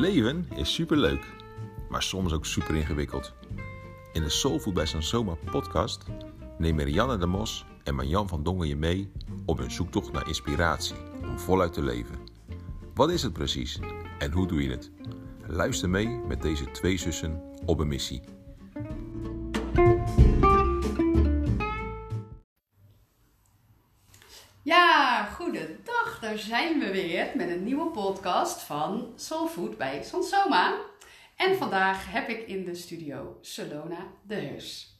leven is superleuk, maar soms ook super ingewikkeld. In de Soulfood bij Sansoma podcast nemen Rianne de Mos en Marjan van Dongen je mee op hun zoektocht naar inspiratie om voluit te leven. Wat is het precies en hoe doe je het? Luister mee met deze twee zussen op een missie. Ja, Daar zijn we weer met een nieuwe podcast van Soulfood bij Sansoma. En vandaag heb ik in de studio Salona de Heus.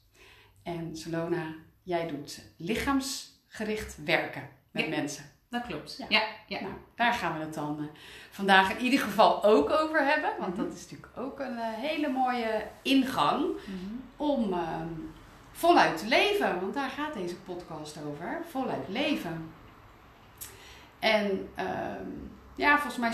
En Salona, jij doet lichaamsgericht werken met Ja. mensen. Dat klopt. Ja. Ja, ja. Nou, daar gaan we het dan eh, vandaag in ieder geval ook over hebben. Want Mhm. dat is natuurlijk ook een eh, hele mooie ingang Mhm. om ehm, voluit te leven. Want daar gaat deze podcast over. Voluit leven. En ehm, ja, volgens mij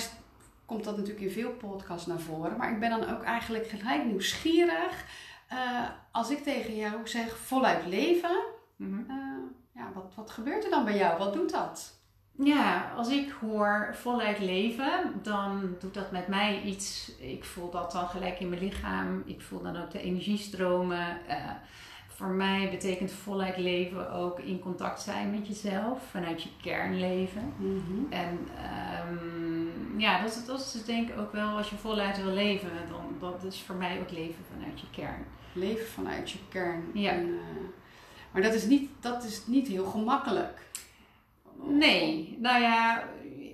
komt dat natuurlijk in veel podcasts naar voren. Maar ik ben dan ook eigenlijk gelijk nieuwsgierig. eh, als ik tegen jou zeg voluit leven. Mhm. eh, ja, wat, wat gebeurt er dan bij jou? Wat doet dat? Ja, als ik hoor voluit leven, dan doet dat met mij iets. Ik voel dat dan gelijk in mijn lichaam. Ik voel dan ook de energiestromen. Eh, voor mij betekent voluit leven ook in contact zijn met jezelf, vanuit je kern leven. En ehm, ja, dat, is- dat is dus denk ik ook wel, als je voluit wil leven, dan dat is voor mij ook leven vanuit je kern. Leven vanuit je kern. Ja. En, eh, maar dat is, niet, dat is niet heel gemakkelijk. Nee, nou ja,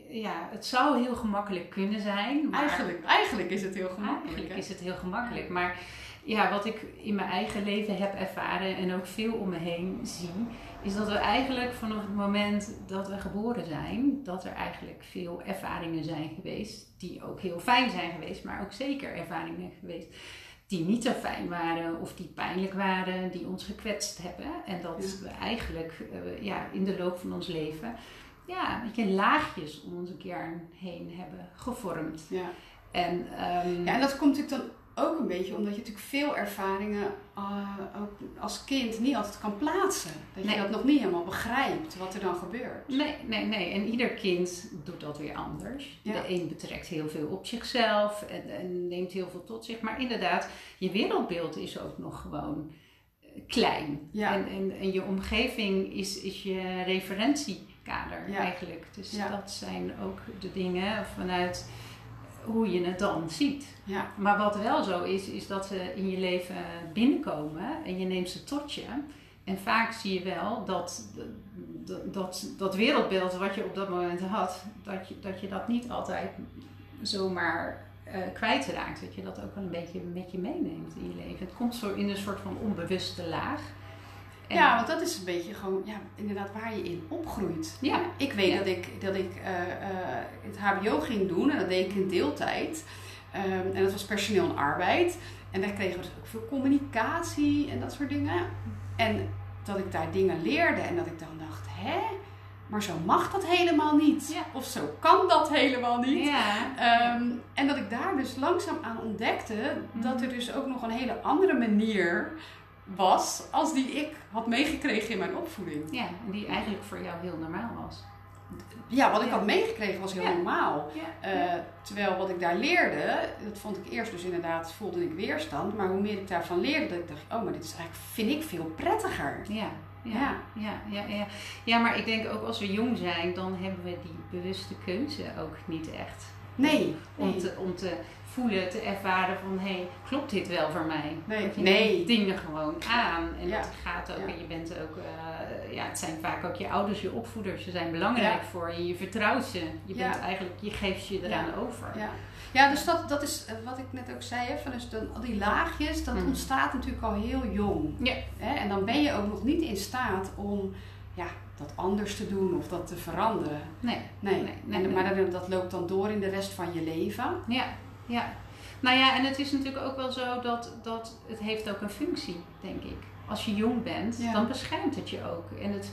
ja, het zou heel gemakkelijk kunnen zijn. Maar Eigenlijk, eigenlijk is het heel gemakkelijk. Eigenlijk hè? is het heel gemakkelijk. Maar ja, wat ik in mijn eigen leven heb ervaren en ook veel om me heen zie, is dat we eigenlijk vanaf het moment dat we geboren zijn, dat er eigenlijk veel ervaringen zijn geweest, die ook heel fijn zijn geweest, maar ook zeker ervaringen geweest die niet zo fijn waren of die pijnlijk waren, die ons gekwetst hebben. En dat Ja. we eigenlijk eh, ja, in de loop van ons leven ja, een beetje laagjes om onze kern heen hebben gevormd. Ja. En, ehm, ja, en dat komt natuurlijk dan ook een beetje omdat je natuurlijk veel ervaringen eh, ook als kind niet altijd kan plaatsen. Dat je dat nog niet helemaal begrijpt wat er dan gebeurt. Nee, nee, nee. En ieder kind doet dat weer anders. Ja. De een betrekt heel veel op zichzelf en, en neemt heel veel tot zich. Maar inderdaad, je wereldbeeld is ook nog gewoon eh, klein. Ja. En, en, en je omgeving is, is je referentiekader Ja. eigenlijk. Dus dat zijn ook de dingen vanuit hoe je het dan ziet. Ja, Maar wat wel zo is, is dat ze in je leven binnenkomen en je neemt ze tot je. En vaak zie je wel dat dat, dat, dat wereldbeeld wat je op dat moment had, dat je dat, je dat niet altijd zomaar eh kwijtraakt. Dat je dat ook wel een beetje met je meeneemt in je leven. Het komt zo in een soort van onbewuste laag. En- ja, want dat is een beetje gewoon ja, inderdaad waar je in opgroeit. Ja. Ik weet Ja. dat ik, dat ik eh, eh, het HBO ging doen en dat deed ik in deeltijd. Ehm, en dat was personeel en arbeid. En daar kregen we dus ook veel communicatie en dat soort dingen. En dat ik daar dingen leerde en dat ik dan dacht, hè? Maar zo mag dat helemaal niet. Ja. Of zo kan dat helemaal niet. Ja. Ehm, en dat ik daar dus langzaam aan ontdekte dat er dus ook nog een hele andere manier was als die ik had meegekregen in mijn opvoeding. ja, die eigenlijk voor jou heel normaal was. Ja, wat ik Ja. had meegekregen was heel Ja. normaal. Ja. Eh, terwijl wat ik daar leerde, dat vond ik eerst dus inderdaad, voelde ik weerstand. Maar hoe meer ik daarvan leerde, dat ik dacht, oh, maar dit is eigenlijk, vind ik veel prettiger. Ja, Ja. ja, ja, ja, ja. ja, maar ik denk ook als we jong zijn, dan hebben we die bewuste keuze ook niet echt. Nee, Om, te, om te voelen, te ervaren van, hé, hey, klopt dit wel voor mij? Nee, Want je nee. dingen gewoon aan en Ja. dat gaat ook. Ja. En je bent ook, eh, ja, het zijn vaak ook je ouders, je opvoeders. Ze zijn belangrijk Ja. voor je, je vertrouwt ze. Je bent eigenlijk, je geeft je eraan over. Ja. ja, dus dat, dat is eh, wat ik net ook zei. Hè, van dus dan, al die laagjes, dat Mhm. ontstaat natuurlijk al heel jong. Ja. Hè, en dan ben je ook nog niet in staat om ja, dat anders te doen of dat te veranderen. Nee, Nee, Nee, nee, En- nee. maar dat, dat loopt dan door in de rest van je leven. Ja, ja. Nou ja, en het is natuurlijk ook wel zo dat, dat het heeft ook een functie, denk ik. Als je jong bent, Ja. dan beschermt het je ook. En het,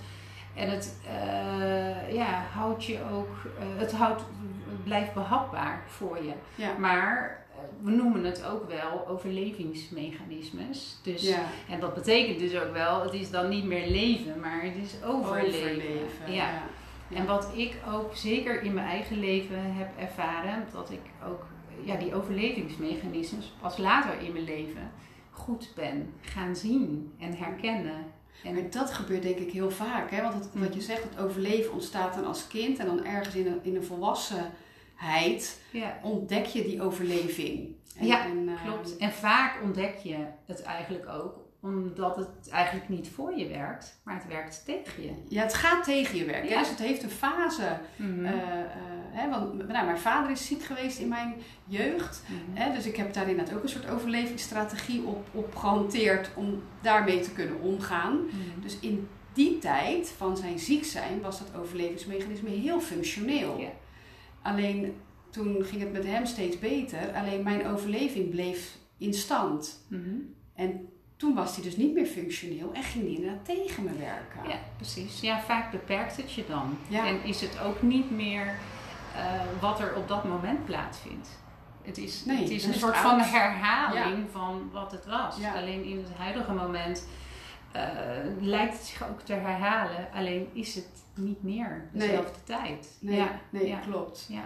en het eh, ja, houdt je ook, eh, het, houdt, het blijft behapbaar voor je. Ja. Maar we noemen het ook wel overlevingsmechanismes. Dus, ja. En dat betekent dus ook wel, het is dan niet meer leven, maar het is overleven. Ja. Ja. Ja. En wat ik ook zeker in mijn eigen leven heb ervaren, dat ik ook ja, die overlevingsmechanismes pas later in mijn leven goed ben gaan zien en herkennen. En maar dat gebeurt denk ik heel vaak. Hè? Want het, wat je zegt, het overleven ontstaat dan als kind. En dan ergens in een, in een Ja. ontdek je die overleving. En, Ja, en, eh, Klopt. En vaak ontdek je het eigenlijk ook omdat het eigenlijk niet voor je werkt, maar het werkt tegen je. Ja, het gaat tegen je werk. hè. Ja. Dus het heeft een fase. Mhm. eh, eh, hè, want nou, mijn vader is ziek geweest in mijn jeugd. Mhm. Hè, dus ik heb daar inderdaad ook een soort overlevingsstrategie op, op gehanteerd om daarmee te kunnen omgaan. Mhm. Dus in die tijd van zijn ziek zijn was dat overlevingsmechanisme heel functioneel. Ja. Alleen toen ging het met hem steeds beter. Alleen mijn overleving bleef in stand. Mhm. En toen was hij dus niet meer functioneel en ging hij inderdaad tegen me werken. Ja, precies. Ja, vaak beperkt het je dan. Ja. En is het ook niet meer eh, wat er op dat moment plaatsvindt. Het is, Nee, het is een soort van herhaling van wat het was. Ja. Alleen in het huidige moment eh, lijkt het zich ook te herhalen. Alleen is het niet meer Nee. dezelfde tijd. Nee, Ja, nee ja. klopt. Ja.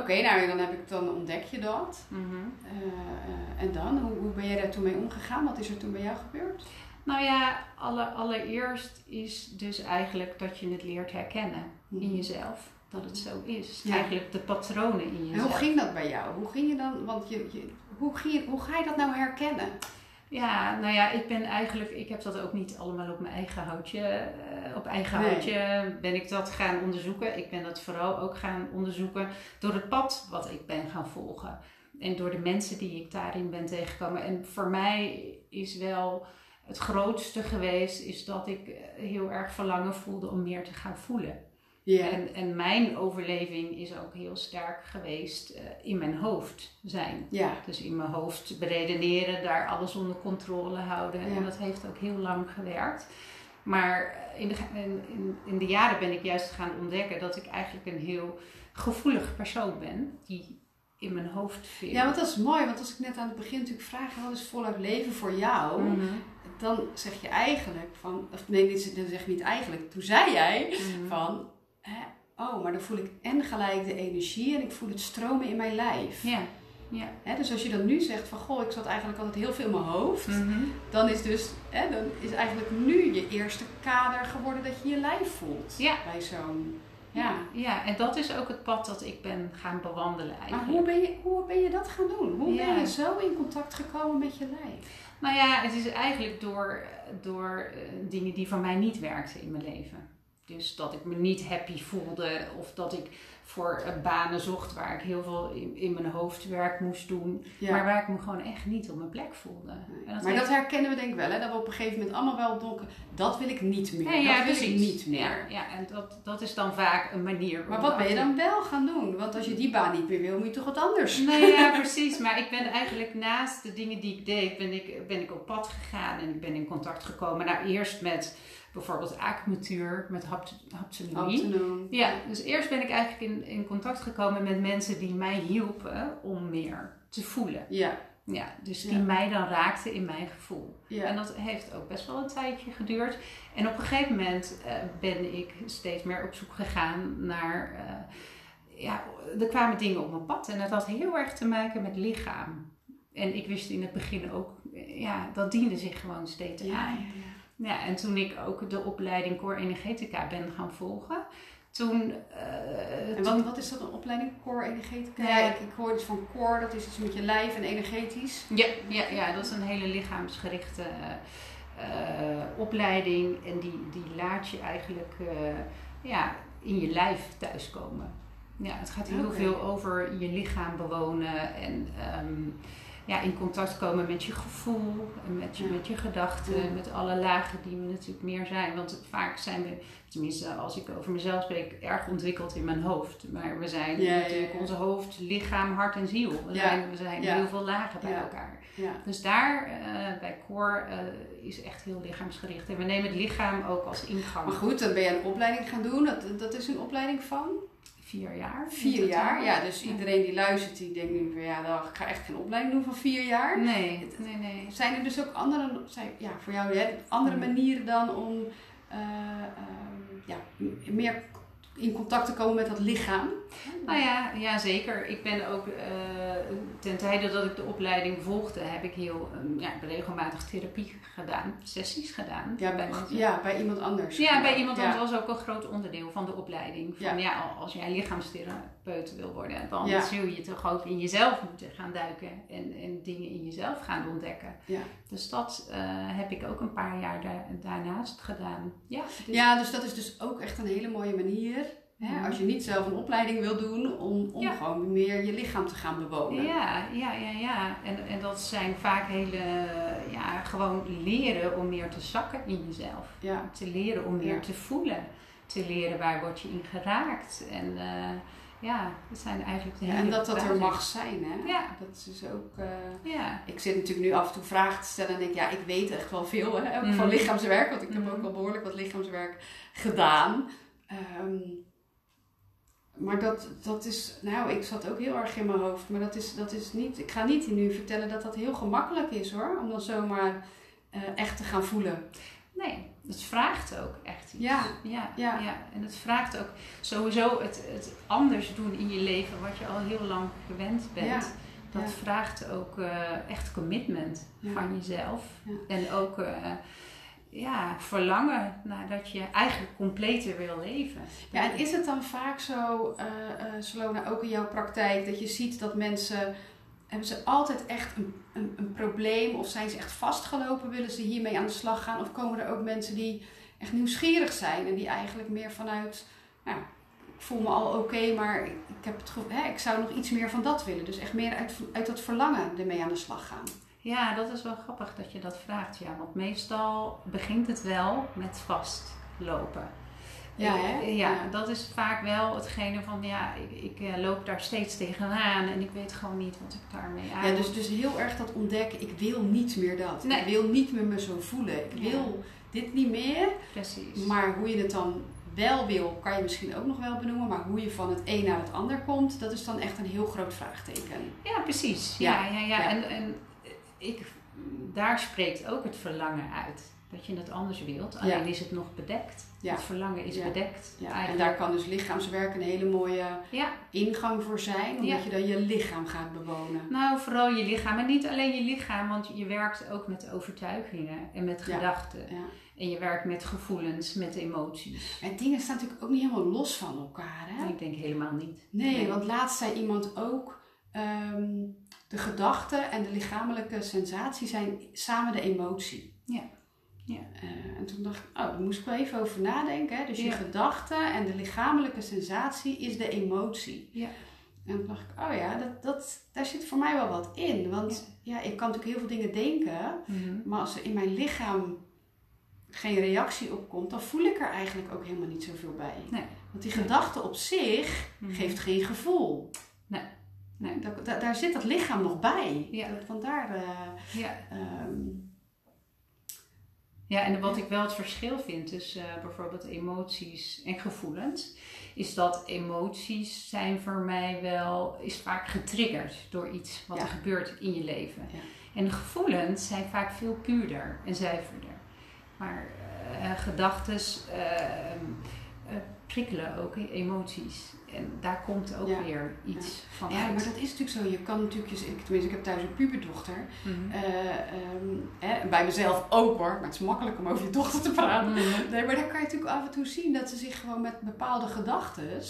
Oké, nou dan heb ik dan ontdek je dat. Mhm. Eh, en dan, hoe, hoe ben jij daar toen mee omgegaan? Wat is er toen bij jou gebeurd? Nou ja, alle, allereerst is dus eigenlijk dat je het leert herkennen in jezelf. Dat het zo is. Ja. Eigenlijk de patronen in En hoe jezelf. ging dat bij jou? Hoe ging je dan, want je, je, hoe, ging je, hoe ga je dat nou herkennen? Ja, nou ja, ik ben eigenlijk, ik heb dat ook niet allemaal op mijn eigen houtje, eh, op eigen Nee. houtje ben ik dat gaan onderzoeken. Ik ben dat vooral ook gaan onderzoeken door het pad wat ik ben gaan volgen. En door de mensen die ik daarin ben tegengekomen. En voor mij is wel het grootste geweest, is dat ik eh, heel erg verlangen voelde om meer te gaan voelen. En, en mijn overleving is ook heel sterk geweest eh, in mijn hoofd zijn. Dus in mijn hoofd beredeneren, daar alles onder controle houden. En dat heeft ook heel lang gewerkt. Maar in de, in, in, de jaren ben ik juist gaan ontdekken dat ik eigenlijk een heel gevoelig persoon ben. Die in mijn hoofd veel. ja, want dat is mooi. Want als ik net aan het begin natuurlijk vraag, wat is voluit leven voor jou? Mhm. Dan zeg je eigenlijk van, of nee, dit dit zeg je niet eigenlijk. Toen zei jij Mhm. van, hè, oh, maar dan voel ik en gelijk de energie en ik voel het stromen in mijn lijf. Ja. Ja. Hè, dus als je dan nu zegt van, goh, ik zat eigenlijk altijd heel veel in mijn hoofd. Mhm. Dan is dus, hè, dan is eigenlijk nu je eerste kader geworden dat je je lijf voelt. Ja. Bij zo'n, ja. ja, en dat is ook het pad dat ik ben gaan bewandelen Maar eigenlijk. hoe ben, je, hoe ben je dat gaan doen? Hoe Ja. ben je zo in contact gekomen met je lijf? Nou ja, het is eigenlijk door, door eh, dingen die voor mij niet werkten in mijn leven. Dus dat ik me niet happy voelde of dat ik voor eh, banen zocht waar ik heel veel in, in mijn hoofdwerk moest doen. Ja. Maar waar ik me gewoon echt niet op mijn plek voelde. Nee. En dat maar dat herkennen we denk ik wel, hè? dat we op een gegeven moment allemaal wel donker. Dat wil ik niet meer. Nee, dat wil ik niet meer. Ja, ja, en dat, dat is dan vaak een manier. Maar wat ben je dan wel gaan doen? Want als je die baan niet meer wil, moet je toch wat anders? Nee, ja, precies. Maar ik ben eigenlijk naast de dingen die ik deed, ben ik, ben ik op pad gegaan en ik ben in contact gekomen. Nou, eerst met bijvoorbeeld acupunctuur, met hapt- haptonomie. Ja, dus eerst ben ik eigenlijk in, in contact gekomen met mensen die mij hielpen om meer te voelen. Ja, Ja, dus Ja. die mij dan raakten in mijn gevoel. ja. En dat heeft ook best wel een tijdje geduurd. En op een gegeven moment eh, ben ik steeds meer op zoek gegaan naar. eh, ja, er kwamen dingen op mijn pad en dat had heel erg te maken met lichaam. En ik wist in het begin ook, eh, ja, dat diende zich gewoon steeds ja, aan. Ja, en toen ik ook de opleiding Core Energetica ben gaan volgen, toen... eh, En wat, wat is dat, een opleiding? Core energetica? Ja, ik, ik hoor iets van core, dat is iets met je lijf en energetisch. Ja, ja, ja, dat is een hele lichaamsgerichte eh, opleiding. En die, die laat je eigenlijk eh, ja, in je lijf thuiskomen. Ja, het gaat heel veel over je lichaam bewonen en ehm, ja, in contact komen met je gevoel en met je, Ja. met je gedachten, Ja. met alle lagen die we natuurlijk meer zijn. Want vaak zijn we, tenminste als ik over mezelf spreek, erg ontwikkeld in mijn hoofd. Maar we zijn Ja, natuurlijk onze hoofd, lichaam, hart en ziel. We zijn, we zijn heel veel lagen bij elkaar. Dus daar eh, bij Core eh, is echt heel lichaamsgericht. En we nemen het lichaam ook als ingang. Maar goed, dan ben je een opleiding gaan doen. Dat, dat is een opleiding van Vier jaar. vier jaar. Ja, dus iedereen die luistert, die denkt nu van ja, nou, ik ga echt geen opleiding doen van vier jaar. Nee, nee, nee. Zijn er dus ook andere, zijn, ja, voor jou hè, andere Mhm. manieren dan om eh, ehm, ja, meer in contact te komen met dat lichaam? Nou ja, ja, zeker. Ik ben ook, uh, ten tijde dat ik de opleiding volgde, heb ik heel um, ja, regelmatig therapie gedaan, sessies gedaan. Ja, bij, ja, bij iemand anders. Ja, bij iemand anders was ook een groot onderdeel van de opleiding. Van ja, als jij lichaamstherapeut wil worden, dan zul je toch ook in jezelf moeten gaan duiken en, en dingen in jezelf gaan ontdekken. Ja. Dus dat uh, heb ik ook een paar jaar daarnaast gedaan. Ja, dus... ja, dus dat is dus ook echt een hele mooie manier Hè, als je niet zelf een opleiding wil doen, om, om gewoon meer je lichaam te gaan bewonen. Ja, ja, ja, ja. En, en dat zijn vaak hele, ja, gewoon leren om meer te zakken in jezelf. Ja. Te leren om meer te voelen. Te leren waar word je in geraakt. En uh, ja, dat zijn eigenlijk de hele ja, En dat dat er mag zijn, hè? Ja. Dat is dus ook... Uh, ja. Ik zit natuurlijk nu af en toe vragen te stellen en denk, ja, ik weet echt wel veel hè, ook van mhm. lichaamswerk. Want ik heb mhm. ook al behoorlijk wat lichaamswerk gedaan. Um, maar dat, dat is, nou, ik zat ook heel erg in mijn hoofd. Maar dat is, dat is niet, ik ga niet nu vertellen dat dat heel gemakkelijk is hoor. Om dan zomaar uh, echt te gaan voelen. Nee, het vraagt ook echt iets. Ja. Ja, ja. ja. En het vraagt ook sowieso het, het anders doen in je leven, wat je al heel lang gewend bent. Ja. Dat vraagt ook uh, echt commitment van jezelf. En ook. Uh, ja, verlangen naar dat je eigenlijk completer wil leven. Ja, en is het dan vaak zo, uh, uh, Salona, ook in jouw praktijk, dat je ziet dat mensen, hebben ze altijd echt een, een, een, probleem of zijn ze echt vastgelopen, willen ze hiermee aan de slag gaan? Of komen er ook mensen die echt nieuwsgierig zijn en die eigenlijk meer vanuit, nou, ik voel me al oké, maar ik, heb het, hè, ik zou nog iets meer van dat willen. Dus echt meer uit, uit dat verlangen ermee aan de slag gaan. Ja, dat is wel grappig dat je dat vraagt. Ja, want meestal begint het wel met vastlopen. Ja, hè? ja, dat is vaak wel hetgene van, ja, ik, ik eh, loop daar steeds tegenaan en ik weet gewoon niet wat ik daarmee aan. Ja, dus, dus heel erg dat ontdekken, ik wil niet meer dat. Ik wil niet meer me zo voelen. Ik wil dit niet meer. Precies. Maar hoe je het dan wel wil, kan je misschien ook nog wel benoemen. Maar hoe je van het een naar het ander komt, dat is dan echt een heel groot vraagteken. Ja, precies. Ja, ja, ja. ja. En, en ik, daar spreekt ook het verlangen uit. Dat je het anders wilt. Alleen is het nog bedekt. Het verlangen is bedekt. En daar kan dus lichaamswerk een hele mooie ingang voor zijn. Omdat je dan je lichaam gaat bewonen. Nou, vooral je lichaam. En niet alleen je lichaam. Want je werkt ook met overtuigingen en met gedachten. En je werkt met gevoelens, met emoties. En dingen staan natuurlijk ook niet helemaal los van elkaar. Hè? Ik denk helemaal niet. Nee, want laatst zei iemand ook... Ehm, de gedachte en de lichamelijke sensatie zijn samen de emotie. Ja. ja. Uh, en toen dacht ik, oh, daar moest ik wel even over nadenken. Hè? Dus je gedachte en de lichamelijke sensatie is de emotie. Ja. En toen dacht ik, oh ja, dat, dat, daar zit voor mij wel wat in. Want ja, ik kan natuurlijk heel veel dingen denken. Mhm. Maar als er in mijn lichaam geen reactie op komt, dan voel ik er eigenlijk ook helemaal niet zoveel bij. Nee. Want die gedachte op zich mhm. geeft geen gevoel. Nee. Nee, daar, daar, zit dat lichaam nog bij. Ja. Want daar. Uh, ja. Um, ja, en wat ik wel het verschil vind tussen uh, bijvoorbeeld emoties en gevoelens, is dat emoties zijn voor mij wel, is vaak getriggerd door iets wat er gebeurt in je leven. Ja. En gevoelens zijn vaak veel puurder en zuiverder. Maar uh, gedachten ehm, prikkelen ook emoties. En daar komt ook weer iets van ja, maar dat is natuurlijk zo. Je kan natuurlijk, ik, tenminste ik heb thuis een puberdochter. Mm bij mezelf ook hoor. Maar het is makkelijk om over je dochter te praten. Mhm. Nee, maar daar kan je natuurlijk af en toe zien dat ze zich gewoon met bepaalde gedachten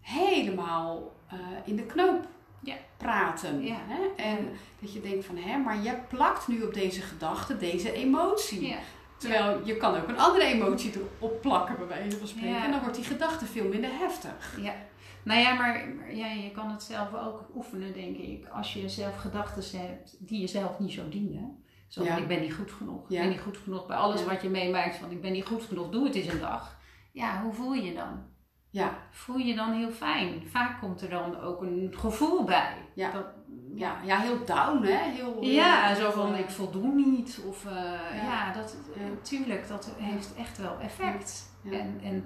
helemaal uh, in de knoop ja. praten. Hè? En dat je denkt van, hè, maar je plakt nu op deze gedachte deze emotie. Terwijl je kan ook een andere emotie erop plakken, bij wijze van spreken. En dan wordt die gedachte veel minder heftig. Ja. Nou ja, maar, ja, je kan het zelf ook oefenen, denk ik. Als je zelf gedachten hebt die jezelf niet zo dienen. Zo ja. ik ben niet goed genoeg. Ik ben niet goed genoeg bij alles wat je meemaakt. Van ik ben niet goed genoeg, doe het eens een dag. Ja, hoe voel je je dan? Ja. Voel je dan heel fijn. Vaak komt er dan ook een gevoel bij. Ja. Dat, ja, ja, heel down, hè? Heel, ja, zo van ik voldoen niet. Of uh, ja. dat, uh, tuurlijk, dat heeft echt wel effect. En, en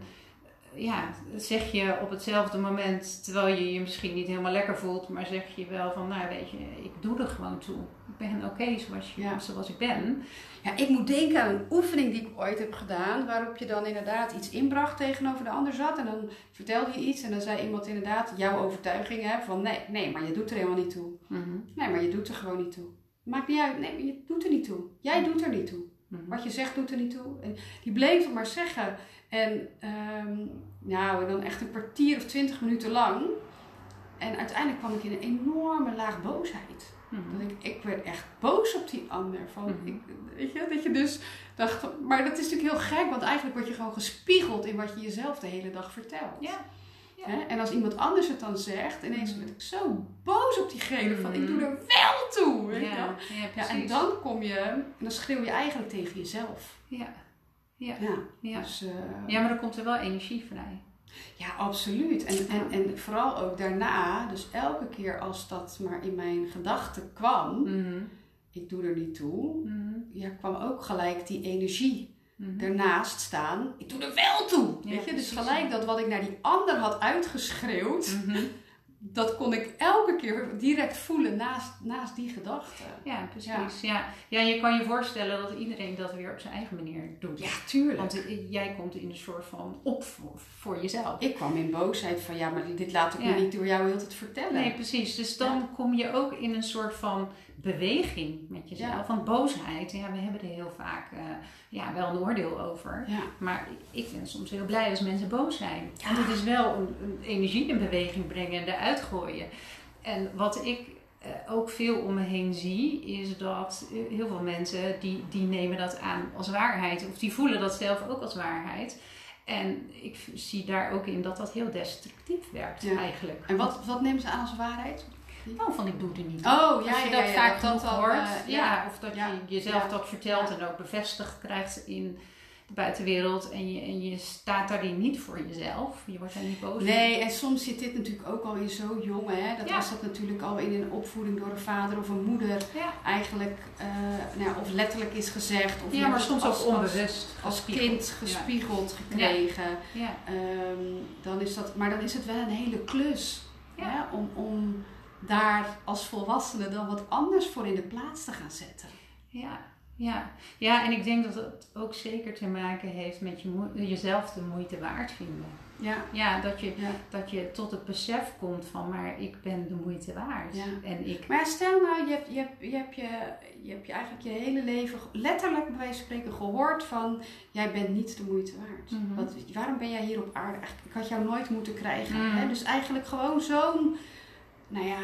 ja, zeg je op hetzelfde moment, terwijl je je misschien niet helemaal lekker voelt, maar zeg je wel van, nou weet je, ik doe er gewoon toe. Ik ben oké zoals, je- Ja. zoals ik ben. Ja, ik moet denken aan een oefening die ik ooit heb gedaan, waarop je dan inderdaad iets inbracht tegenover de ander zat. En dan vertelde je iets en dan zei iemand inderdaad jouw overtuiging hè, van nee, nee, maar je doet er helemaal niet toe. Mhm. Nee, maar je doet er gewoon niet toe. Maakt niet uit, nee, maar je doet er niet toe. Jij doet er niet toe. Mhm. Wat je zegt doet er niet toe. En die bleef het maar zeggen. En ehm, nou, dan echt een kwartier of twintig minuten lang. En uiteindelijk kwam ik in een enorme laag boosheid. Mhm. Dat ik, ik werd echt boos op die ander. Van, Mhm. ik, weet je, dat je dus dacht, maar dat is natuurlijk heel gek, want eigenlijk word je gewoon gespiegeld in wat je jezelf de hele dag vertelt. Ja. Hè? En als iemand anders het dan zegt, ineens Mhm. werd ik zo boos op diegene van, ik Mhm. doe er wel toe. Weet? Ja, ja, Ja, en dan kom je, en dan schreeuw je eigenlijk tegen jezelf. Ja. Ja. Ja, Ja. Dus, eh, ja, maar dan komt er wel energie vrij. ja absoluut. En, en, en vooral ook daarna, dus elke keer als dat maar in mijn gedachten kwam, Mhm. ik doe er niet toe, Mhm. ja, kwam ook gelijk die energie Mhm. ernaast staan. Ik doe er wel toe. Ja, weet je? Dus gelijk dat wat ik naar die ander had uitgeschreeuwd, Mhm. dat kon ik elke keer direct voelen naast, naast die gedachte. Ja, precies. Ja. Ja. je kan je voorstellen dat iedereen dat weer op zijn eigen manier doet. Ja, tuurlijk. Want eh, jij komt in een soort van op voor, voor jezelf. ik kwam in boosheid van ja, maar dit laat ik me niet door jou heel het vertellen. Nee, precies. Dus dan kom je ook in een soort van beweging met jezelf. Ja. Van boosheid. Ja, we hebben er heel vaak eh, ja, wel een oordeel over. Ja. Maar ik ben soms heel blij als mensen boos zijn. Want het is wel een, een energie in beweging brengen en eruit gooien. En wat ik eh, ook veel om me heen zie, is dat eh, heel veel mensen die, die nemen dat aan als waarheid. Of die voelen dat zelf ook als waarheid. En ik zie daar ook in dat dat heel destructief werkt eigenlijk. En wat, wat nemen ze aan als waarheid? Nou, van ik doe er niet Oh, ja, als je ja, dat ja, vaak dat dan, hoort, eh, ja, of dat je jezelf dat vertelt en ook bevestigd krijgt in de buitenwereld en je, en je staat daarin niet voor jezelf, je wordt daar niet boos Nee, en soms zit dit natuurlijk ook al in zo jong. Hè? Dat was dat natuurlijk al in een opvoeding door een vader of een moeder. Eigenlijk, eh, nou, of letterlijk is gezegd. Of ja, maar het soms als- ook als- onbewust Als, kind gespiegeld gekregen. Ja, Ehm, dan is dat, maar dan is het wel een hele klus. Hè? Om, om daar als volwassene dan wat anders voor in de plaats te gaan zetten. ja, ja. ja, en ik denk dat het ook zeker te maken heeft met je jezelf de moeite waard vinden. Ja, Ja, dat je, ja. dat je tot het besef komt van, maar ik ben de moeite waard. Ja. En ik, Maar stel nou, je hebt je, hebt, je, hebt je, je hebt je eigenlijk je hele leven letterlijk bij wijze van spreken gehoord van jij bent niet de moeite waard. Mhm. Wat, waarom ben jij hier op aarde? Eigenlijk, ik had jou nooit moeten krijgen. Mm. Hè? Dus eigenlijk gewoon zo'n, nou ja,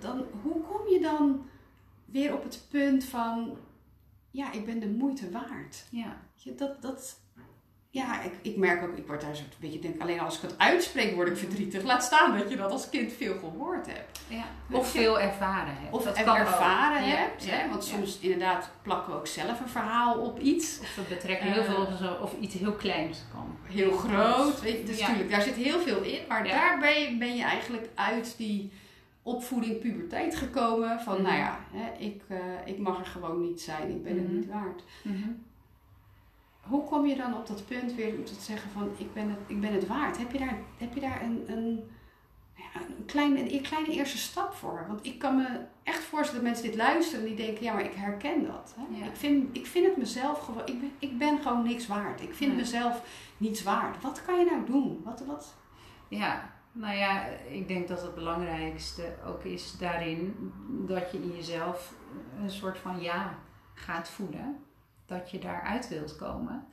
dan, hoe kom je dan weer op het punt van ja, ik ben de moeite waard? ja. Je, dat, dat, ja, ik, ik merk ook, ik word daar zo'n beetje, denk, alleen als ik het uitspreek word ik verdrietig. Laat staan dat je dat als kind veel gehoord hebt. Ja. Of je? veel ervaren hebt. Of dat kan ook. ervaren Ja, hebt. ja, hè? Want ja. soms inderdaad plakken we ook zelf een verhaal op iets. Of we betrekken heel Eh, veel of, zo, of iets heel kleins kan. Heel groot. Weet je, dus natuurlijk, daar zit heel veel in. Maar Ja. daar ben je, ben je eigenlijk uit die opvoeding puberteit gekomen. Van Mhm. nou ja, hè, ik, eh, ik mag er gewoon niet zijn. Ik ben het Mhm. niet waard. Mhm. Hoe kom je dan op dat punt weer om te zeggen van ik ben het, ik ben het waard? Heb je daar, heb je daar een, een, ja, een, kleine, een kleine eerste stap voor? Want ik kan me echt voorstellen dat mensen dit luisteren en die denken, ja maar ik herken dat. Hè? Ja. Ik, vind, ik vind het mezelf gewoon, ik ben, ik ben gewoon niks waard. Ik vind mezelf niets waard. Wat kan je nou doen? Wat, wat? Ja, nou ja, ik denk dat het belangrijkste ook is daarin dat je in jezelf een soort van ja gaat voelen. Dat je daaruit wilt komen.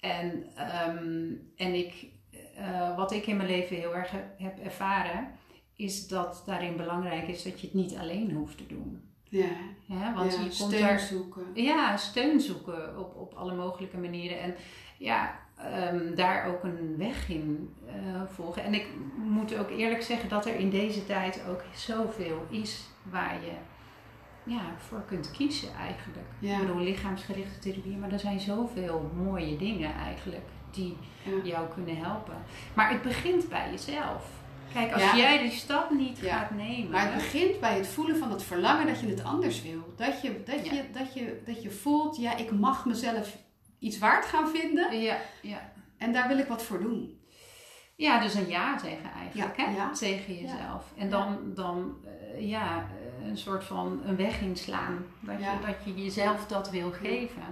En, ehm, en ik, eh, wat ik in mijn leven heel erg heb, ervaren, is dat daarin belangrijk is dat je het niet alleen hoeft te doen. Ja? Want ja, je komt steun daar zoeken. Ja, steun zoeken op, op alle mogelijke manieren. En ja, ehm, daar ook een weg in eh, volgen. En ik moet ook eerlijk zeggen dat er in deze tijd ook zoveel is waar je ja, voor kunt kiezen eigenlijk. Ja. Ik bedoel, lichaamsgerichte therapie, maar er zijn zoveel mooie dingen eigenlijk die Ja. jou kunnen helpen. Maar het begint bij jezelf. Kijk, als Ja. jij die stap niet gaat nemen. Maar het begint bij het voelen van het verlangen dat je het anders wil. Dat je, dat je, dat je, dat je voelt, ja, ik mag mezelf iets waard gaan vinden Ja, ja. en daar wil ik wat voor doen. Ja, dus een ja zeggen eigenlijk, Ja, hè? ja. Tegen jezelf. En dan, dan eh, ja, een soort van een weg inslaan. Dat, je, dat je jezelf dat wil geven.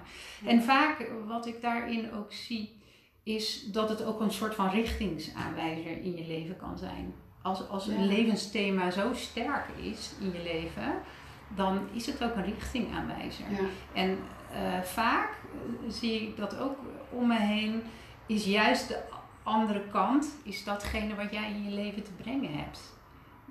En vaak, wat ik daarin ook zie, is dat het ook een soort van richtingsaanwijzer in je leven kan zijn. Als, als een levensthema zo sterk is in je leven, dan is het ook een richtingaanwijzer. Ja. En eh, vaak zie ik dat ook om me heen, is juist de andere kant, is datgene wat jij in je leven te brengen hebt.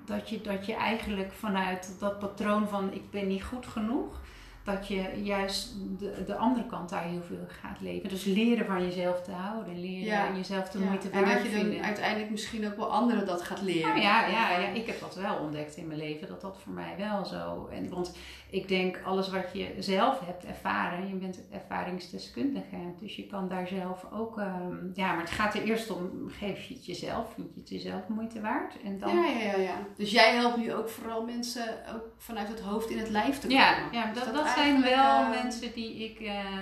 Dat je, dat je eigenlijk vanuit dat patroon van ik ben niet goed genoeg, dat je juist de, de andere kant daar heel veel gaat leven. Dus leren van jezelf te houden, leren Ja. jezelf de Ja. moeite En waard dat je vinden. dan uiteindelijk misschien ook wel anderen dat gaat leren. Nou ja, ja, ja, ik heb dat wel ontdekt in mijn leven, dat dat voor mij wel zo. En, want ik denk, alles wat je zelf hebt ervaren, je bent ervaringsdeskundige, dus je kan daar zelf ook, ehm, ja, maar het gaat er eerst om, geef je het jezelf, vind je het jezelf moeite waard? En dan, Ja, ja, ja, ja. Dus jij helpt nu ook vooral mensen ook vanuit het hoofd in het lijf te komen. ja, ja, dat, dat dat zijn wel mensen die ik, eh,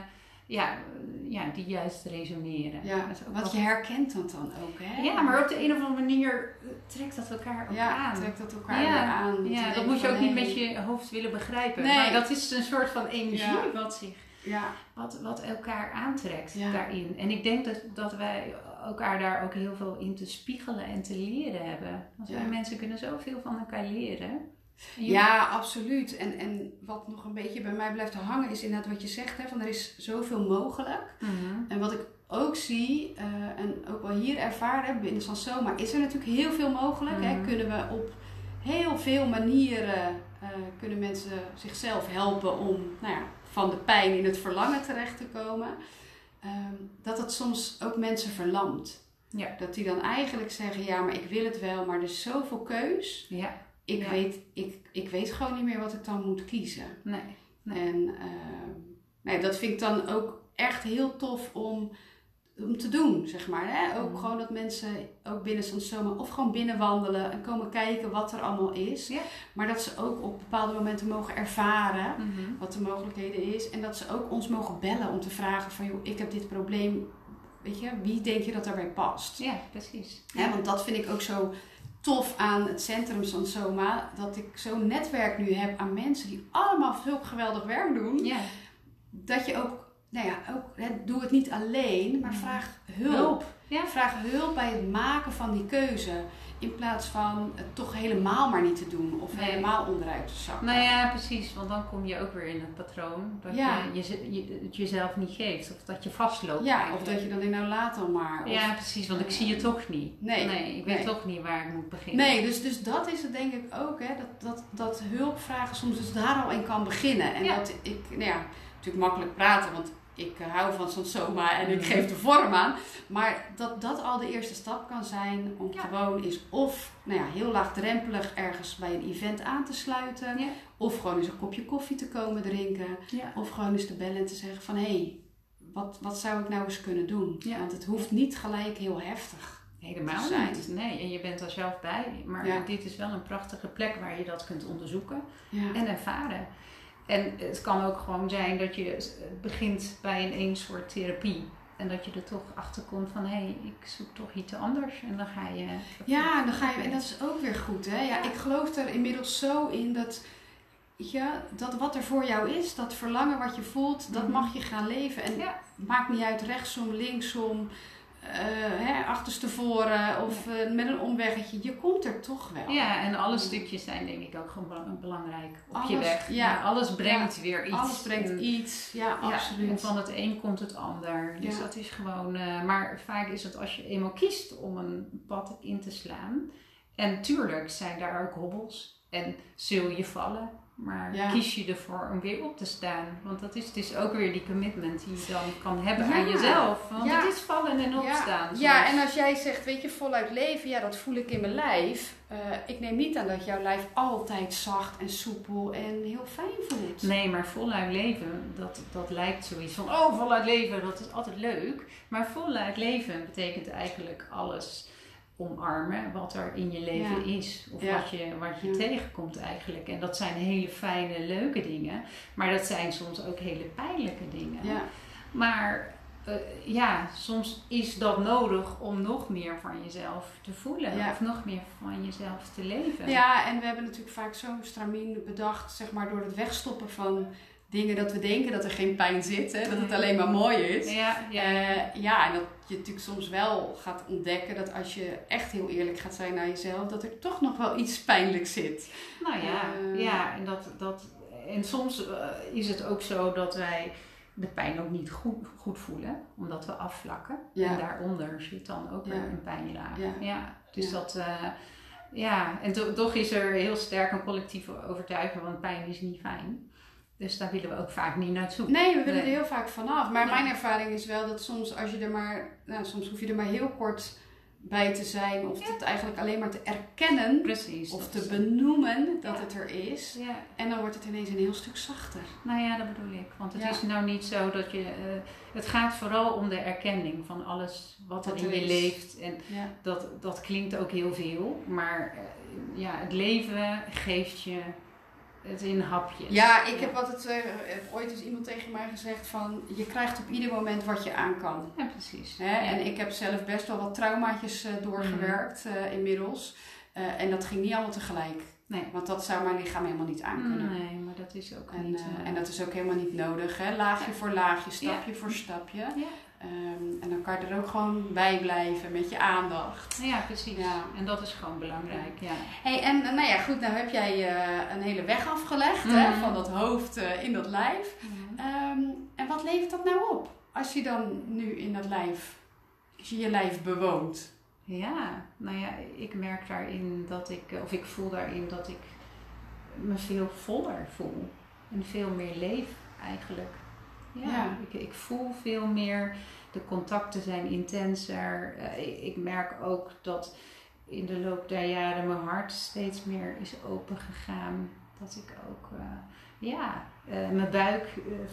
ja, ja, die juist resoneren. Ja, wel- je herkent dat dan ook, hè? ja, maar op de een of andere manier eh, trekt dat elkaar ook Ja, aan. trekt dat elkaar Ja, aan. Ja, dat moet je ook niet met je hoofd willen begrijpen. Nee. Maar dat is een soort van energie wat, zich, Ja, wat, wat elkaar aantrekt daarin. En ik denk dat, dat wij elkaar daar ook heel veel in te spiegelen en te leren hebben. Want wij mensen kunnen zoveel van elkaar leren. Ja absoluut. En, en wat nog een beetje bij mij blijft hangen is inderdaad wat je zegt, hè, van er is zoveel mogelijk. Mhm. En wat ik ook zie, eh, en ook wel hier ervaren binnen Sansoma, is er natuurlijk heel veel mogelijk. Hè? Mhm. Kunnen we op heel veel manieren, eh, kunnen mensen zichzelf helpen om nou ja, van de pijn in het verlangen terecht te komen. Ehm, dat het soms ook mensen verlamt. Ja. Dat die dan eigenlijk zeggen, ja, maar ik wil het wel, maar er is zoveel keus. Ja, Ik, Ja. weet, ik, ik weet gewoon niet meer wat ik dan moet kiezen. nee. Nee. En ehm, nee, dat vind ik dan ook echt heel tof om, om te doen, zeg maar. Hè? Ook Mhm. gewoon dat mensen ook binnen Sansoma of gewoon binnenwandelen en komen kijken wat er allemaal is. Ja. Maar dat ze ook op bepaalde momenten mogen ervaren Mhm. wat de mogelijkheden is. En dat ze ook ons mogen bellen om te vragen van, joh, ik heb dit probleem. Weet je, wie denk je dat daarbij past? Ja, precies. Hè, want dat vind ik ook zo tof aan het centrum Sansoma. Dat ik zo'n netwerk nu heb aan mensen die allemaal zulk geweldig werk doen. Ja. Dat je ook, nou ja, ook, hè, doe het niet alleen, maar Mhm. vraag hulp. Hulp. Ja. Vraag hulp bij het maken van die keuze. In plaats van het toch helemaal maar niet te doen of Nee. helemaal onderuit te zakken. Nou ja, precies. Want dan kom je ook weer in het patroon dat Ja. je, je, je het jezelf niet geeft. Of dat je vastloopt. ja, of dat je dan in nou laat dan maar. Of- Ja, precies, want ik zie je toch niet. Nee, ik weet nee. toch niet waar ik moet beginnen. Nee, dus, dus dat is het denk ik ook, hè, dat, dat, dat hulpvragen soms dus daar al in kan beginnen. En Ja. dat ik, nou ja, natuurlijk makkelijk praten, want ik eh, hou van Sansoma en ik Mhm. geef de vorm aan. Maar dat dat al de eerste stap kan zijn om Ja. gewoon eens of nou ja, heel laagdrempelig ergens bij een event aan te sluiten. Ja. Of gewoon eens een kopje koffie te komen drinken. Ja. Of gewoon eens te bellen en te zeggen van hé, hey, wat, wat zou ik nou eens kunnen doen? Ja. Want het hoeft niet gelijk heel heftig. Helemaal te zijn. niet. Nee, en je bent er zelf bij. Maar Ja. dit is wel een prachtige plek waar je dat kunt onderzoeken Ja. en ervaren. En het kan ook gewoon zijn dat je begint bij een één soort therapie. En dat je er toch achter komt van hé, hey, ik zoek toch iets anders. En dan ga je. Ja, en dan ga je, en dat is ook weer goed, hè? Ja, ik geloof er inmiddels zo in dat, ja, dat wat er voor jou is, dat verlangen wat je voelt, dat Mhm. mag je gaan leven. En Ja. maakt niet uit rechtsom, linksom, hè, achterstevoren of eh, met een omweggetje. Je komt er toch wel. Ja, en alle stukjes zijn denk ik ook gewoon bela- belangrijk op je weg. ja. alles brengt weer iets. Alles brengt En- iets. Ja, absoluut. en van het een komt het ander. Dus dat is gewoon. eh, maar vaak is het als je eenmaal kiest om een pad in te slaan. En tuurlijk zijn daar ook hobbels. En zul je vallen. Maar Ja. kies je ervoor om weer op te staan. Want dat is, het is ook weer die commitment die je dan kan hebben Ja. aan jezelf. Want Ja. het is vallen en opstaan. Ja, en als jij zegt, weet je, voluit leven, ja, dat voel ik in mijn lijf. Eh, ik neem niet aan dat jouw lijf altijd zacht en soepel en heel fijn voelt. Nee, maar voluit leven, dat, dat lijkt zoiets van, oh, voluit leven, dat is altijd leuk. Maar voluit leven betekent eigenlijk alles omarmen wat er in je leven is. Of Ja. wat je, wat je Ja. tegenkomt eigenlijk. En dat zijn hele fijne, leuke dingen. Maar dat zijn soms ook hele pijnlijke dingen. Ja, Maar eh, ja, soms is dat nodig om nog meer van jezelf te voelen. Of nog meer van jezelf te leven. Ja, en we hebben natuurlijk vaak zo'n stramien bedacht, zeg maar, door het wegstoppen van dingen dat we denken dat er geen pijn zit, hè, dat het alleen maar mooi is. ja, ja. Eh, ja, en dat je natuurlijk soms wel gaat ontdekken dat als je echt heel eerlijk gaat zijn naar jezelf, dat er toch nog wel iets pijnlijks zit. Nou ja, Eh. ja en, dat, dat, en soms eh, is het ook zo dat wij de pijn ook niet goed, goed voelen, omdat we afvlakken. Ja. En daaronder zit dan ook Ja. een pijnlaag. Ja. Ja. dus dat, eh, ja, en to- toch is er heel sterk een collectieve overtuiging, want pijn is niet fijn. Dus daar willen we ook vaak niet naartoe. Nee, we willen Nee. er heel vaak vanaf. Maar mijn ervaring is wel dat soms als je er maar, nou, soms hoef je er maar heel kort bij te zijn of het eigenlijk alleen maar te erkennen Precies. of te benoemen dat Ja. het er is. Ja, En dan wordt het ineens een heel stuk zachter. nou ja, dat bedoel ik. Want het is nou niet zo dat je. eh, het gaat vooral om de erkenning van alles wat er in je leeft. En dat, dat klinkt ook heel veel. Maar eh, ja, het leven geeft je het in hapjes. Ja, ik heb altijd eh, ooit eens iemand tegen mij gezegd van je krijgt op ieder moment wat je aan kan. Ja, precies. Hè? Ja. En ik heb zelf best wel wat traumaatjes eh, doorgewerkt eh, inmiddels. En dat ging niet allemaal tegelijk. Nee. Want dat zou mijn lichaam helemaal niet aankunnen. Nee, maar dat is ook En, niet. en dat is ook helemaal niet nodig. Hè? Laagje voor laagje, stapje voor stapje. Ehm, en dan kan je er ook gewoon bij blijven met je aandacht. ja, precies. Ja. En dat is gewoon belangrijk. Ja. Hey, en eh, nou ja, goed, nou heb jij eh, een hele weg afgelegd hè? Mhm. van dat hoofd eh, in dat lijf. Ehm, en wat levert dat nou op? Als je dan nu in dat lijf, als je je lijf bewoont. Ja, nou ja, ik merk daarin dat ik, of ik voel daarin dat ik me veel voller voel. En veel meer leef eigenlijk. Ja, Ja. Ik, ik voel veel meer, de contacten zijn intenser. Eh, ik, ik merk ook dat in de loop der jaren mijn hart steeds meer is open gegaan. Dat ik ook, eh, ja, eh, mijn buik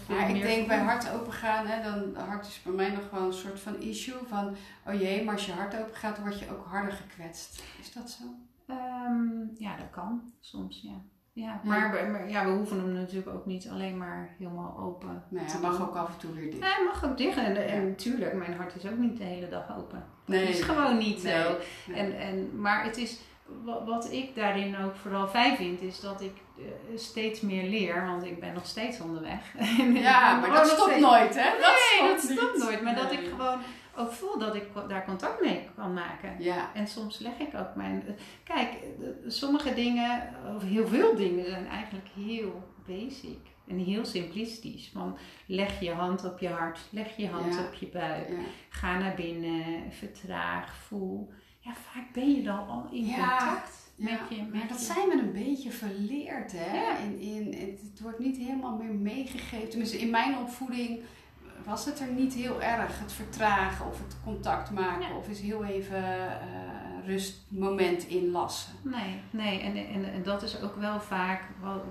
veel Maar ik meer denk voel. bij hart open gaan, hè, dan hart is bij mij nog wel een soort van issue van, oh jee, maar als je hart open gaat, word je ook harder gekwetst. Is dat zo? Ehm, ja, dat kan soms, ja. Ja, maar, maar ja, we hoeven hem natuurlijk ook niet alleen maar helemaal open. Nee, hij mag ook af en toe weer dicht. Nee, hij mag ook dicht. En, en natuurlijk, mijn hart is ook niet de hele dag open. Nee, het is gewoon niet nee, zo. nee. En, en, maar het is, wat, wat ik daarin ook vooral fijn vind, is dat ik eh, steeds meer leer. Want ik ben nog steeds onderweg. Ja, maar dat stopt nooit, hè? Nee, dat stopt nooit. Maar dat ik gewoon ook voel dat ik daar contact mee kan maken. Ja, En soms leg ik ook mijn. Kijk, eh, sommige dingen, of heel veel dingen, zijn eigenlijk heel basic en heel simplistisch. Van leg je hand op je hart, leg je hand Ja. op je buik, ja. ga naar binnen, vertraag, voel. Ja, vaak ben je dan al in Ja, contact Ja, met je. Met maar dat je- zijn we een beetje verleerd, hè? Ja. In, in, het, het wordt niet helemaal meer meegegeven. Tenminste, in mijn opvoeding was het er niet heel erg. Het vertragen of het contact maken of eens heel even eh rustmoment inlassen. Nee, nee. En, en, en dat is ook wel vaak wat,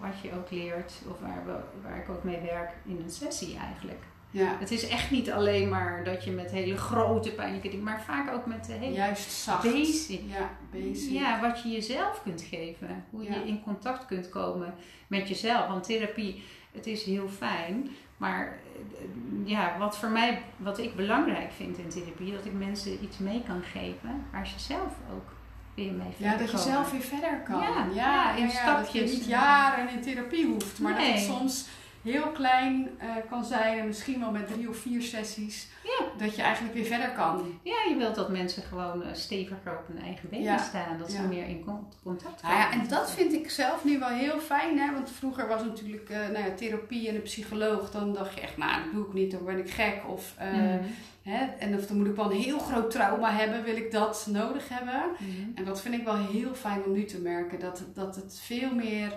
wat je ook leert, of waar, we, waar ik ook mee werk in een sessie eigenlijk. Ja, Het is echt niet alleen maar dat je met hele grote pijnlijke dingen, maar vaak ook met de hele juist zacht. basic. Ja, basic. Ja, wat je jezelf kunt geven. Hoe Ja. je in contact kunt komen met jezelf. Want therapie, het is heel fijn. Maar eh, ja, wat voor mij, wat ik belangrijk vind in therapie, dat ik mensen iets mee kan geven waar ze zelf ook weer mee verder Ja, dat je zelf weer verder kan. Ja, ja, ja, in ja, Dat je stapjes. niet jaren in therapie hoeft, maar dat het soms heel klein eh, kan zijn en misschien wel met drie of vier sessies. Ja. Dat je eigenlijk weer verder kan. Ja, je wilt dat mensen gewoon eh, steviger op hun eigen benen Ja. staan. Dat ze Ja. meer in con- contact Nou komen. ja, en dat vind ik zelf nu wel heel fijn, hè? want vroeger was natuurlijk eh, nou ja, therapie en een psycholoog. Dan dacht je echt, nou, dat doe ik niet, dan ben ik gek. Of, Mhm. hè, en of dan moet ik wel een heel groot trauma hebben, wil ik dat nodig hebben. Mhm. En dat vind ik wel heel fijn om nu te merken, dat, dat het veel meer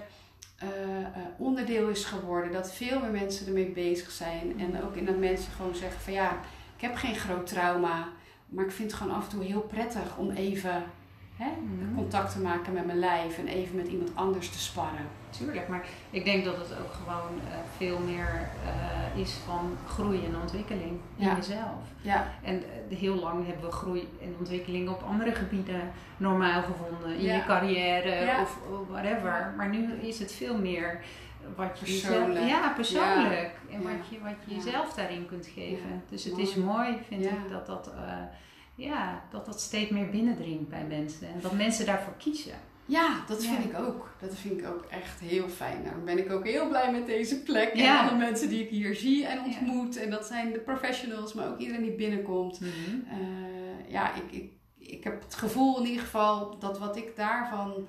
eh, eh, onderdeel is geworden. Dat veel meer mensen ermee bezig zijn. En ook in dat mensen gewoon zeggen van ja, ik heb geen groot trauma. Maar ik vind het gewoon af en toe heel prettig om even hè, Mhm. contact te maken met mijn lijf. En even met iemand anders te sparren. Tuurlijk, maar ik denk dat het ook gewoon eh, veel meer eh, is van groei en ontwikkeling in Ja. jezelf. Ja, En eh, heel lang hebben we groei en ontwikkeling op andere gebieden normaal gevonden. In Ja. je carrière Ja. of whatever. Maar nu is het veel meer wat je Persoonlijk. jezelf, ja, persoonlijk. En wat je, wat je jezelf daarin kunt geven. Dus het Mooi. is mooi, vind ik, dat dat, ja, dat dat steeds meer binnendringt bij mensen. En dat mensen daarvoor kiezen. Ja, dat Ja. vind ik ook. Dat vind ik ook echt heel fijn. Daarom ben ik ook heel blij met deze plek. Ja. En alle mensen die ik hier zie en ontmoet. En dat zijn de professionals, maar ook iedereen die binnenkomt. Mhm. Eh, ja, ik, ik, ik heb het gevoel in ieder geval dat wat ik daarvan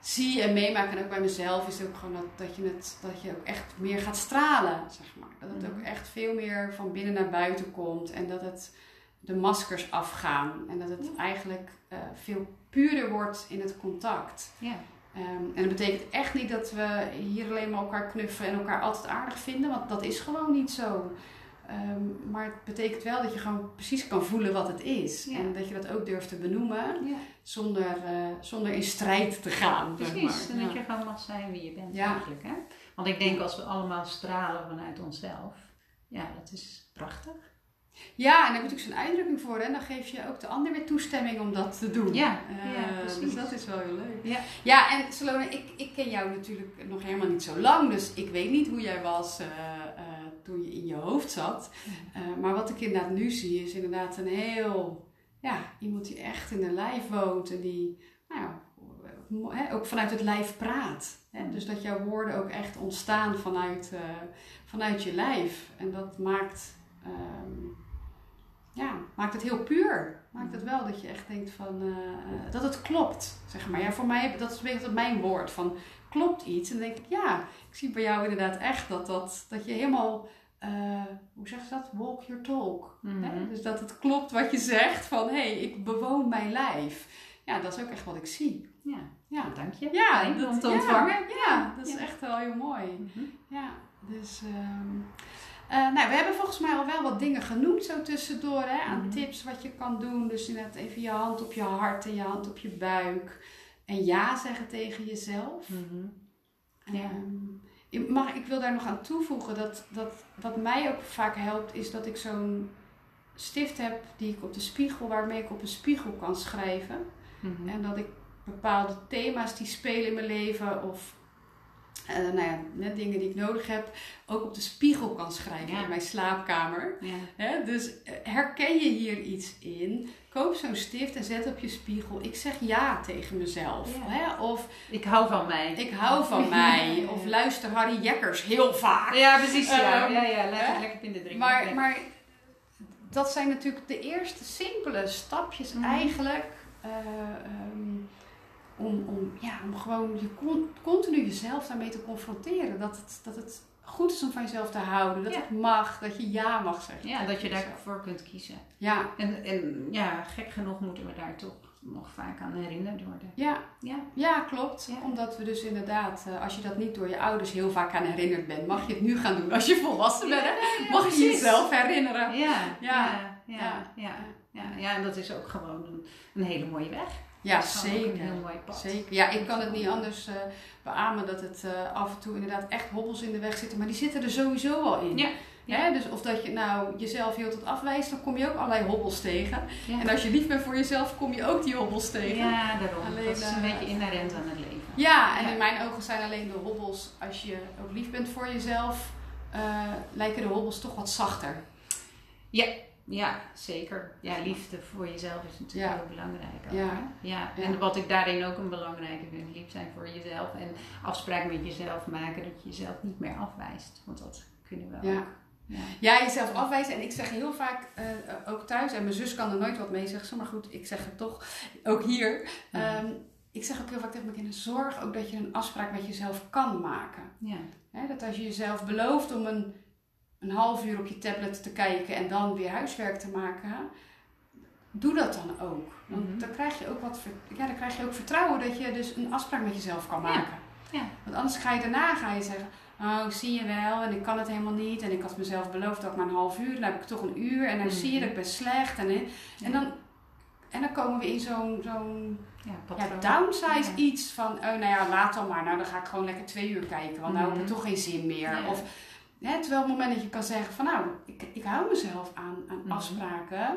zie en meemaak, en ook bij mezelf, is ook gewoon dat, dat, je, het, dat je ook echt meer gaat stralen, zeg maar. Dat het ook Mhm. echt veel meer van binnen naar buiten komt en dat het de maskers afgaan en dat het eigenlijk eh, veel puurder wordt in het contact. Ja. Ehm, en dat betekent echt niet dat we hier alleen maar elkaar knuffelen en elkaar altijd aardig vinden, want dat is gewoon niet zo. Ehm, maar het betekent wel dat je gewoon precies kan voelen wat het is. Ja. En dat je dat ook durft te benoemen ja, zonder, eh, zonder in strijd te gaan. precies. maar. En dat je gewoon mag zijn wie je bent eigenlijk. Hè? Want ik denk als we allemaal stralen vanuit onszelf, ja, dat is prachtig. Ja, en daar heb je natuurlijk zo'n uitdrukking voor. En dan geef je ook de ander weer toestemming om dat te doen. Ja, Eh, ja, precies. dus dat is wel heel leuk. Ja. Ja, en Salome, ik, ik ken jou natuurlijk nog helemaal niet zo lang. Dus ik weet niet hoe jij was eh, eh, toen je in je hoofd zat. Eh, maar wat ik inderdaad nu zie is inderdaad een heel... Ja, iemand die echt in de lijf woont. En die nou ook vanuit het lijf praat. Hè? Dus dat jouw woorden ook echt ontstaan vanuit, eh, vanuit je lijf. En dat maakt... ehm, ja, maakt het heel puur. Maakt het wel dat je echt denkt van eh, eh, dat het klopt, zeg maar. Ja, voor mij, dat is een beetje mijn woord van klopt iets. En dan denk ik, ja, ik zie bij jou inderdaad echt dat, dat, dat je helemaal, eh, hoe zeg je dat? Walk your talk. Mhm. Hè? Dus dat het klopt wat je zegt van, hé, hey, ik bewoon mijn lijf. Ja, dat is ook echt wat ik zie. Ja, Ja, dank je. ja Fijn dat, om te ontvangen. Ja, dat is Ja. echt wel heel mooi. Mhm. Ja, dus. ehm, eh, nou, we hebben volgens mij al wel wat dingen genoemd zo tussendoor hè, aan Mhm. tips wat je kan doen. Dus inderdaad even je hand op je hart en je hand op je buik. En ja zeggen tegen jezelf. Mhm. Ja. Ehm, ik, mag, ik wil daar nog aan toevoegen dat, dat wat mij ook vaak helpt, is dat ik zo'n stift heb die ik op de spiegel, waarmee ik op een spiegel kan schrijven. Mhm. En dat ik bepaalde thema's die spelen in mijn leven of eh, nou ja, net dingen die ik nodig heb, ook op de spiegel kan schrijven Ja. in mijn slaapkamer. Ja. Dus eh, herken je hier iets in? Koop zo'n stift en zet op je spiegel. Ik zeg ja tegen mezelf. Ja. Hè? Of Ik hou van mij. ik hou van mij. Of luister Harry Jekkers heel vaak. Ja, precies. Ja, Ehm, ja, ja. Lekker, lekker binnen drinken. Maar, Ja. maar dat zijn natuurlijk de eerste simpele stapjes Mhm. eigenlijk. eh, om, om, ja, om gewoon je con- continu jezelf daarmee te confronteren. Dat het, dat het goed is om van jezelf te houden. Dat Ja. het mag. Dat je ja mag zeggen. ja, dat je daarvoor kunt kiezen. Ja, En, en ja, gek genoeg moeten we daar toch nog vaak aan herinnerd worden. ja, Ja. ja, klopt. Ja. Omdat we dus inderdaad, eh, als je dat niet door je ouders heel vaak aan herinnerd bent, mag je het nu gaan doen. Als je volwassen bent, mag je jezelf herinneren. Ja, Ja. ja, ja, Ja. ja, ja, ja. en dat is ook gewoon een, een hele mooie weg. Ja, Dat zeker. Een heel mooi pad. Zeker. Ja, ik kan het niet anders eh beamen dat het eh, af en toe inderdaad echt hobbels in de weg zitten. Maar die zitten er sowieso al in. Ja. Ja. Hè, Dus of dat je nou jezelf heel tot afwijst, dan kom je ook allerlei hobbels tegen. Ja. En als je lief bent voor jezelf, kom je ook die hobbels tegen. Ja, daarom. Alleen, dat is een eh, beetje inherent aan het leven. Ja, en Ja. in mijn ogen zijn alleen de hobbels, als je ook lief bent voor jezelf, lijken de hobbels toch wat zachter. Ja, zeker. Ja, liefde voor jezelf is natuurlijk Ja. heel belangrijk. Ook, Ja. Ja. Ja. En wat ik daarin ook een belangrijke vind, lief zijn voor jezelf en afspraken met jezelf maken dat je jezelf niet meer afwijst. Want dat kunnen we Ja. ook. Ja. Ja, jezelf afwijzen. En ik zeg heel vaak, eh, ook thuis, en mijn zus kan er nooit wat mee zeggen, maar goed, ik zeg het toch, ook hier. Ja. Ehm, ik zeg ook heel vaak tegen mijn kinderen, zorg ook dat je een afspraak met jezelf kan maken. Ja. Dat als je jezelf belooft om een, een half uur op je tablet te kijken en dan weer huiswerk te maken, doe dat dan ook. Want Mhm. dan krijg je ook wat, ja, dan krijg je ook vertrouwen dat je dus een afspraak met jezelf kan maken. Ja. Want anders ga je daarna ga je zeggen, oh zie je wel en ik kan het helemaal niet en ik had mezelf beloofd dat ik maar een half uur, dan heb ik toch een uur en dan zie je dat ik ben slecht en, en dan en dan komen we in zo'n zo'n Ja, downsize iets van, oh nou ja, laat dan maar. Nou, dan ga ik gewoon lekker twee uur kijken, want nou heb ik Mhm. toch geen zin meer. Of, hè, terwijl op het moment dat je kan zeggen van, nou, ik, ik hou mezelf aan, aan Mhm. afspraken,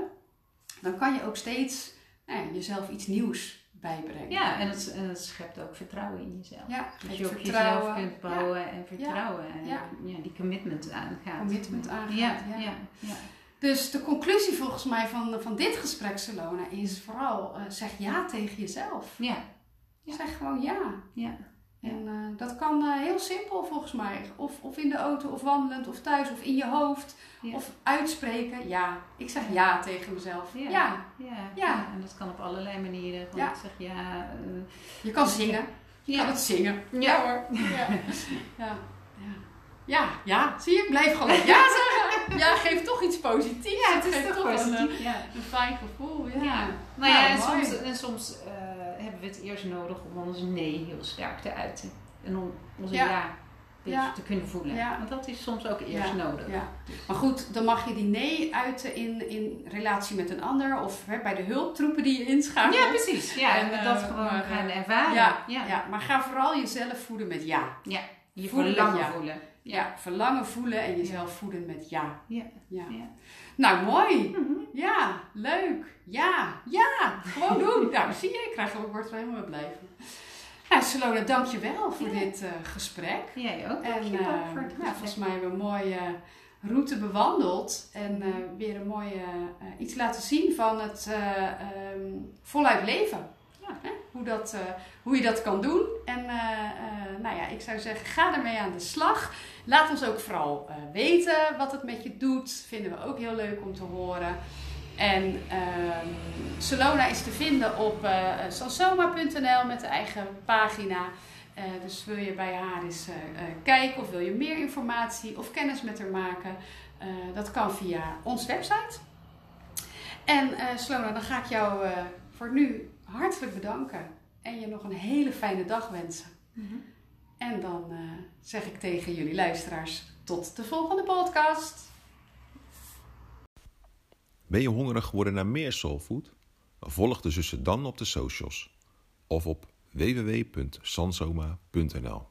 dan kan je ook steeds nou jezelf iets nieuws bijbrengen. Ja, en het, en het schept ook vertrouwen in jezelf. Ja, dat je op jezelf kunt bouwen en vertrouwen. En Ja. ja. die commitment aangaat. Commitment aangaat, Ja, ja. Dus de conclusie volgens mij van, van dit gesprek, Salona, is vooral eh, zeg ja tegen jezelf. ja. Ja. Zeg gewoon ja. ja. En eh, dat kan eh, heel simpel volgens mij. Of, of in de auto, of wandelend, of thuis, of in je hoofd. Ja. Of uitspreken. Ja, ik zeg ja tegen mezelf. Ja. Ja. ja. En dat kan op allerlei manieren. Ja. Ik zeg ja. eh, Je kan zingen. Je kan het zingen. Ja. hoor. Ja. Ja. Ja. Zie je? Ik blijf gewoon ja zeggen. Ja, geeft toch iets positiefs. Ja, het geeft toch een, positief. Ja. Een fijn gevoel. Ja. Nou Nou, ja, en soms, en soms hebben we het eerst nodig om ons nee heel sterk te uiten. En om onze Ja. ja, Ja. te kunnen voelen. Ja. Want dat is soms ook eerst Ja. nodig. Ja. Maar goed, dan mag je die nee uiten in, in relatie met een ander of hè, bij de hulptroepen die je inschakelt. Ja, precies. Ja, en, En, dat eh, gewoon maar, gaan eh, ervaren. Ja, ja. ja. maar ga vooral jezelf voeden met ja. Je Voelen verlangen ja. voelen. Ja, verlangen voelen en jezelf voeden met ja. Ja. ja. Ja. Nou, mooi. Mhm. Ja, leuk. Ja, ja. Gewoon doen. Nou, zie je, ik krijg, word er helemaal blij van. Nou, Salona, dank je wel voor Ja. dit eh, gesprek. Jij ook. En Dankjewel eh, voor het nou, volgens mij hebben we een mooie route bewandeld. En eh, weer een mooie eh, iets laten zien van het eh, ehm, voluit leven. Ja. Hè? Hoe, dat, eh, hoe je dat kan doen. En eh, eh, nou ja, ik zou zeggen, ga ermee aan de slag. Laat ons ook vooral eh, weten wat het met je doet. Vinden we ook heel leuk om te horen. En ehm Solona is te vinden op eh sansoma.nl met de eigen pagina. Eh, dus wil je bij haar eens eh, kijken of wil je meer informatie of kennis met haar maken, dat kan via onze website. En Slona, dan ga ik jou voor nu hartelijk bedanken en je nog een hele fijne dag wensen. Mhm. En dan zeg ik tegen jullie luisteraars tot de volgende podcast. Ben je hongerig geworden naar meer soulfood? Volg de zussen dan op de socials of op www.sansoma.nl.